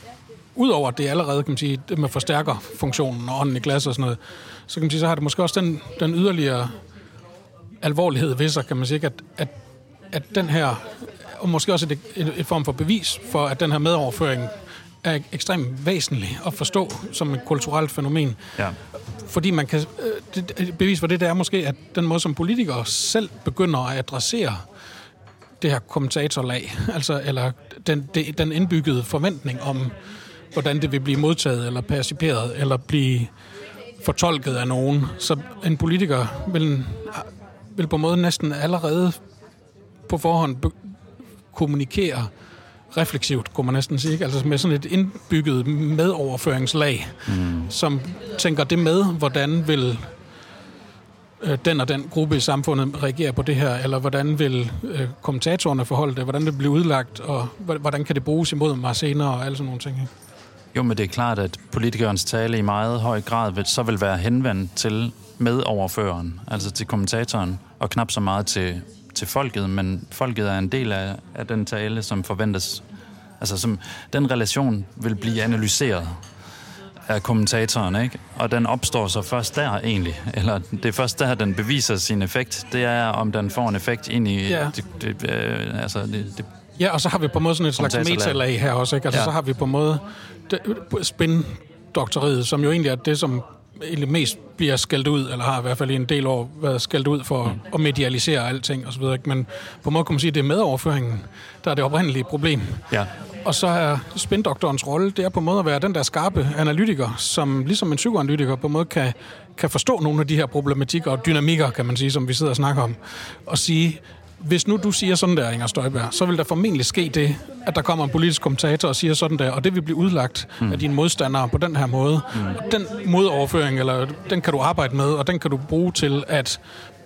Speaker 2: udover at det allerede, kan man sige, det med forstærker funktionen og ånden i glas og sådan noget, så kan man sige, så har det måske også den, den yderligere alvorlighed ved sig, kan man sige, at, at, at den her, og måske også et, et, et form for bevis for, at den her medoverføring er ekstremt væsentlig at forstå som et kulturelt fænomen.
Speaker 3: ja.
Speaker 2: Fordi man kan... øh, Det, et bevis for det, det er måske, at den måde, som politikere selv begynder at adressere det her kommentatorlag, (laughs) altså, eller den, det, den indbyggede forventning om, hvordan det vil blive modtaget, eller perciperet, eller blive fortolket af nogen. Så en politiker vil, vil på en måde næsten allerede på forhånd kommunikere refleksivt, kunne man næsten sige. ikke? Altså med sådan et indbygget medoverføringslag, mm. som tænker det med, hvordan vil øh, den og den gruppe i samfundet reagere på det her, eller hvordan vil øh, kommentatorerne forholde det, hvordan det bliver udlagt, og hv- hvordan kan det bruges imod mig senere, og alle sådan nogle ting. Ikke?
Speaker 3: Jo, men det er klart, at politikernes tale i meget høj grad vil, så vil være henvendt til medoverføreren, altså til kommentatoren, og knap så meget til, til folket, men folket er en del af, af den tale, som forventes. Altså, som, den relation vil blive analyseret af kommentatoren, ikke? Og den opstår så først der egentlig, eller det er først der, den beviser sin effekt. Det er, om den får en effekt ind i
Speaker 2: Ja.
Speaker 3: det, det, øh, altså det, det
Speaker 2: Ja, og så har vi på en måde sådan et slags metalag her også, ikke? Altså. Ja. så har vi på en måde spin-doktoriet, som jo egentlig er det, som egentlig mest bliver skældt ud, eller har i hvert fald i en del år været skældt ud for mm. at medialisere alting ikke? Men på en måde kan man sige, at det er medoverføringen, der er det oprindelige problem.
Speaker 3: ja,
Speaker 2: Og så er spindoktorens rolle, det er på en måde at være den der skarpe analytiker, som ligesom en psykoanalytiker på en måde kan, kan forstå nogle af de her problematikker og dynamikker, kan man sige, som vi sidder og snakker om, og sige, hvis nu du siger sådan der, Inger Støjberg, så vil der formentlig ske det, at der kommer en politisk kommentator og siger sådan der, og det vil blive udlagt mm. af dine modstandere på den her måde. Mm. Den modoverføring, eller den kan du arbejde med, og den kan du bruge til at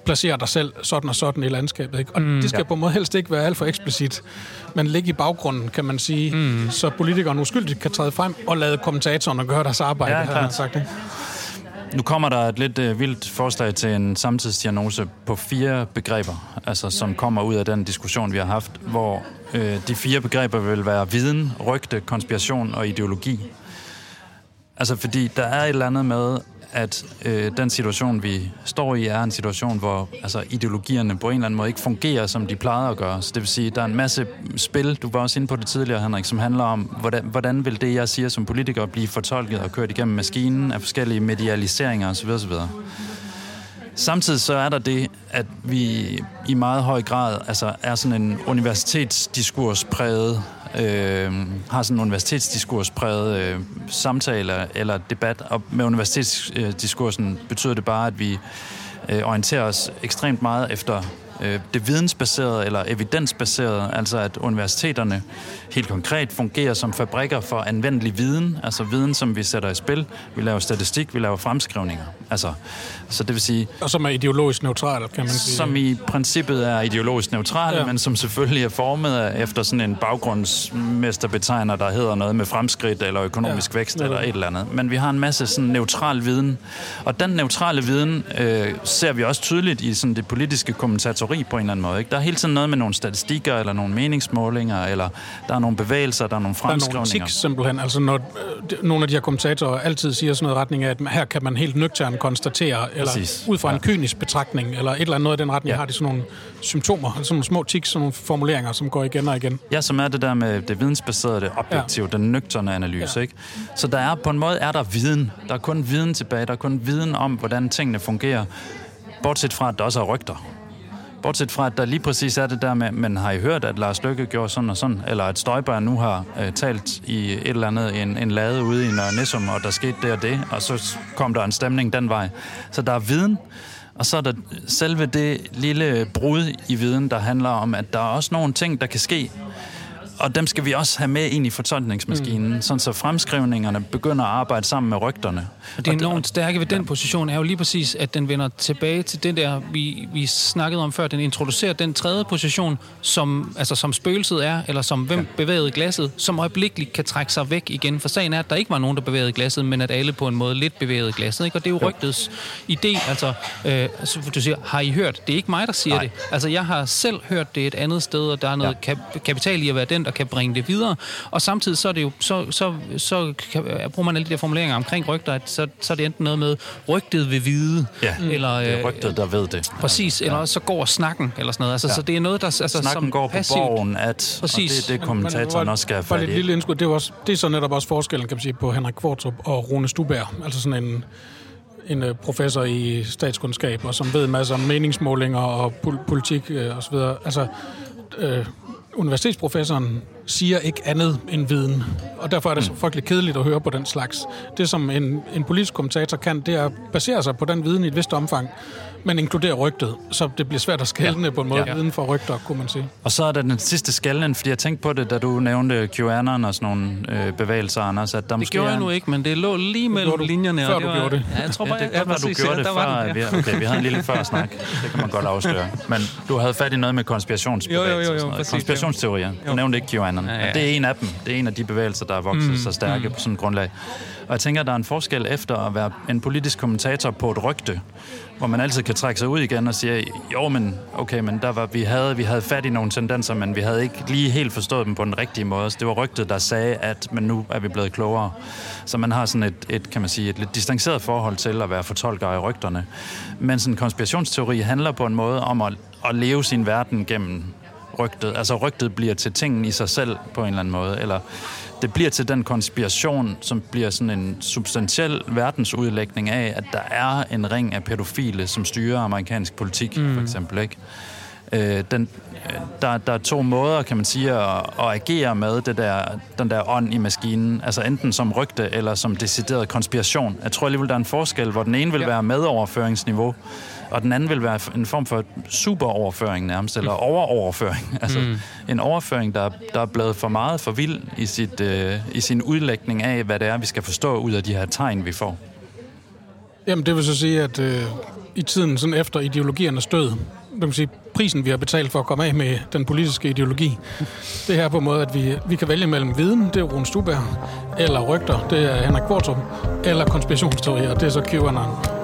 Speaker 2: placere dig selv sådan og sådan i landskabet. Ikke? Og mm, det skal ja. på en måde helst ikke være alt for eksplicit, men ligge i baggrunden, kan man sige, mm. så politikeren uskyldigt kan træde frem og lade kommentatorerne gøre deres arbejde,
Speaker 3: Ja,
Speaker 2: har man sagt. Ikke?
Speaker 3: Nu kommer der et lidt øh, vildt forslag til en samtidsdiagnose på fire begreber, altså som kommer ud af den diskussion, vi har haft, hvor øh, de fire begreber vil være viden, rygte, konspiration og ideologi. Altså fordi der er et eller andet med, at øh, den situation, vi står i, er en situation, hvor altså, ideologierne på en eller anden måde ikke fungerer, som de plejede at gøre. Så det vil sige, der er en masse spil, du var også inde på det tidligere, Henrik, som handler om, hvordan, hvordan vil det, jeg siger som politiker, blive fortolket og kørt igennem maskinen af forskellige medialiseringer osv. osv. Samtidig så er der det, at vi i meget høj grad altså, er sådan en universitetsdiskurspræget øh, har sådan en universitetsdiskurspræget øh, samtale eller debat, og med universitetsdiskursen øh, betyder det bare, at vi øh, orienterer os ekstremt meget efter øh, det vidensbaserede eller evidensbaserede, altså at universiteterne helt konkret fungerer som fabrikker for anvendelig viden, altså viden, som vi sætter i spil. Vi laver statistik, vi laver fremskrivninger. Altså, så det vil sige...
Speaker 2: Og som er ideologisk neutral, kan man sige.
Speaker 3: Som i princippet er ideologisk neutral, ja. men som selvfølgelig er formet efter sådan en baggrundsmesterbetegner, der hedder noget med fremskridt eller økonomisk ja, vækst eller et eller andet. Men vi har en masse sådan neutral viden. Og den neutrale viden øh, ser vi også tydeligt i sådan det politiske kommentatori på en eller anden måde. Ikke? Der er hele tiden noget med nogle statistikker eller nogle meningsmålinger, eller der er nogle bevægelser, der er nogle fremskrivninger. Der er nogle
Speaker 2: tics, simpelthen. Altså når øh, nogle af de her kommentatorer altid siger sådan noget retning af, at her kan man helt nøgtern konstatere, eller Præcis. ud fra ja. en kynisk betragtning, eller et eller andet noget i den retning, ja. har de sådan nogle symptomer, altså nogle små tics, sådan nogle formuleringer, som går igen og igen.
Speaker 3: Ja, som er det der med det vidensbaserede, det objektive, ja. den nøgterne analyse. Ja. Ikke? Så der er på en måde er der viden. Der er kun viden tilbage. Der er kun viden om, hvordan tingene fungerer. Bortset fra, at der også er rygter. Bortset fra, at der lige præcis er det der med, men har I hørt, at Lars Løkke gjorde sådan og sådan? Eller at Støjberg nu har øh, talt i et eller andet, en, en lade ude i Nørre Nissum, og der skete det og det, og så kom der en stemning den vej. Så der er viden, og så er der selve det lille brud i viden, der handler om, at der er også nogle ting, der kan ske, og dem skal vi også have med ind i fortolkningsmaskinen, mm. sådan så fremskrivningerne begynder at arbejde sammen med rygterne.
Speaker 1: Og det er enormt stærke ved den ja. position er jo lige præcis, at den vender tilbage til den der, vi, vi snakkede om før, den introducerer den tredje position, som, altså som spøgelset er, eller som hvem ja. bevægede glasset, som øjeblikkeligt kan trække sig væk igen. For sagen er, at der ikke var nogen, der bevægede glasset, men at alle på en måde lidt bevægede glasset. Ikke? Og det er jo rygtets idé. Altså, øh, altså, du siger, har I hørt? Det er ikke mig, der siger Nej. det. Altså, jeg har selv hørt det et andet sted, og der er noget ja. kap- kapital i at være den, der der kan bringe det videre. Og samtidig så er det jo, så, så, så kan, bruger man alle de der formuleringer omkring rygter, at så, så er det enten noget med rygtet ved vide.
Speaker 3: Ja, eller, det er øh, rygtet, der ved det.
Speaker 1: Præcis, ja. eller så går snakken, eller sådan noget. Altså, ja. Så det er noget, der altså,
Speaker 3: snakken
Speaker 1: som
Speaker 3: går på passivt, borgen, at, præcis. og det er det, kommentatoren også skal have
Speaker 2: fat i. lille indskud, det er, også, det er så netop også forskellen, kan man sige, på Henrik Kvartrup og Rune Stuberg. Altså sådan en en øh, professor i statskundskab, og som ved masser om meningsmålinger og politik øh, osv. Altså, øh, universitetsprofessoren siger ikke andet end viden, og derfor er det så frygteligt kedeligt at høre på den slags. Det, som en, en politisk kommentator kan, det er at basere sig på den viden i et vist omfang, men inkludere rygtet, så det bliver svært at skælne ja. på en måde ja. viden for rygter, kunne man sige.
Speaker 3: Og så er der den sidste skælden, fordi jeg tænkte på det, da du nævnte QAnon og sådan nogle øh, bevægelser, Anders, at der
Speaker 1: det
Speaker 3: måske
Speaker 1: gjorde jeg nu ikke, men det lå lige mellem
Speaker 2: du,
Speaker 1: linjerne.
Speaker 2: Før og det du var, gjorde det.
Speaker 1: Ja, jeg tror bare,
Speaker 3: ja, det kan være, du gjorde det før. Vi, okay, vi havde en lille før snak. Det kan man godt afsløre. Men du havde fat i noget med konspirationsbevægelser. Jo, jo, jo, jo, præcis, Konspirationsteorier. Du nævnte ikke QAnon. Ja, ja. Det er en af dem. Det er en af de bevægelser, der er vokset mm, så stærke mm. på sådan et grundlag. Og jeg tænker, der er en forskel efter at være en politisk kommentator på et rygte, hvor man altid kan trække sig ud igen og sige, jo, men okay, men der var, vi, havde, vi havde fat i nogle tendenser, men vi havde ikke lige helt forstået dem på den rigtige måde. Så det var rygtet, der sagde, at men nu er vi blevet klogere. Så man har sådan et, et kan man sige, et lidt distanceret forhold til at være fortolker af rygterne. Men sådan en konspirationsteori handler på en måde om at, at leve sin verden gennem rygtet. Altså rygtet bliver til tingen i sig selv på en eller anden måde, eller det bliver til den konspiration, som bliver sådan en substantiel verdensudlægning af, at der er en ring af pædofile, som styrer amerikansk politik, mm. for eksempel. Ikke? Øh, den, der, der er to måder, kan man sige, at, at agere med det der, den der ånd i maskinen. Altså enten som rygte eller som decideret konspiration. Jeg tror alligevel, der er en forskel, hvor den ene vil ja. være medoverføringsniveau, og den anden vil være en form for superoverføring nærmest, eller overoverføring. (laughs) Altså mm. en overføring, der, der er blevet for meget for vild i, sit, øh, i sin udlægning af, hvad det er, vi skal forstå ud af de her tegn, vi får.
Speaker 2: Jamen, det vil så sige, at øh, i tiden sådan efter ideologiernes død, det vil sige, prisen, vi har betalt for at komme af med den politiske ideologi, det her på en måde, at vi, vi kan vælge mellem viden, det er Rune Stuberg, eller rygter, det er Henrik Kvartrup, eller konspirationsteorier, det er så QAnon.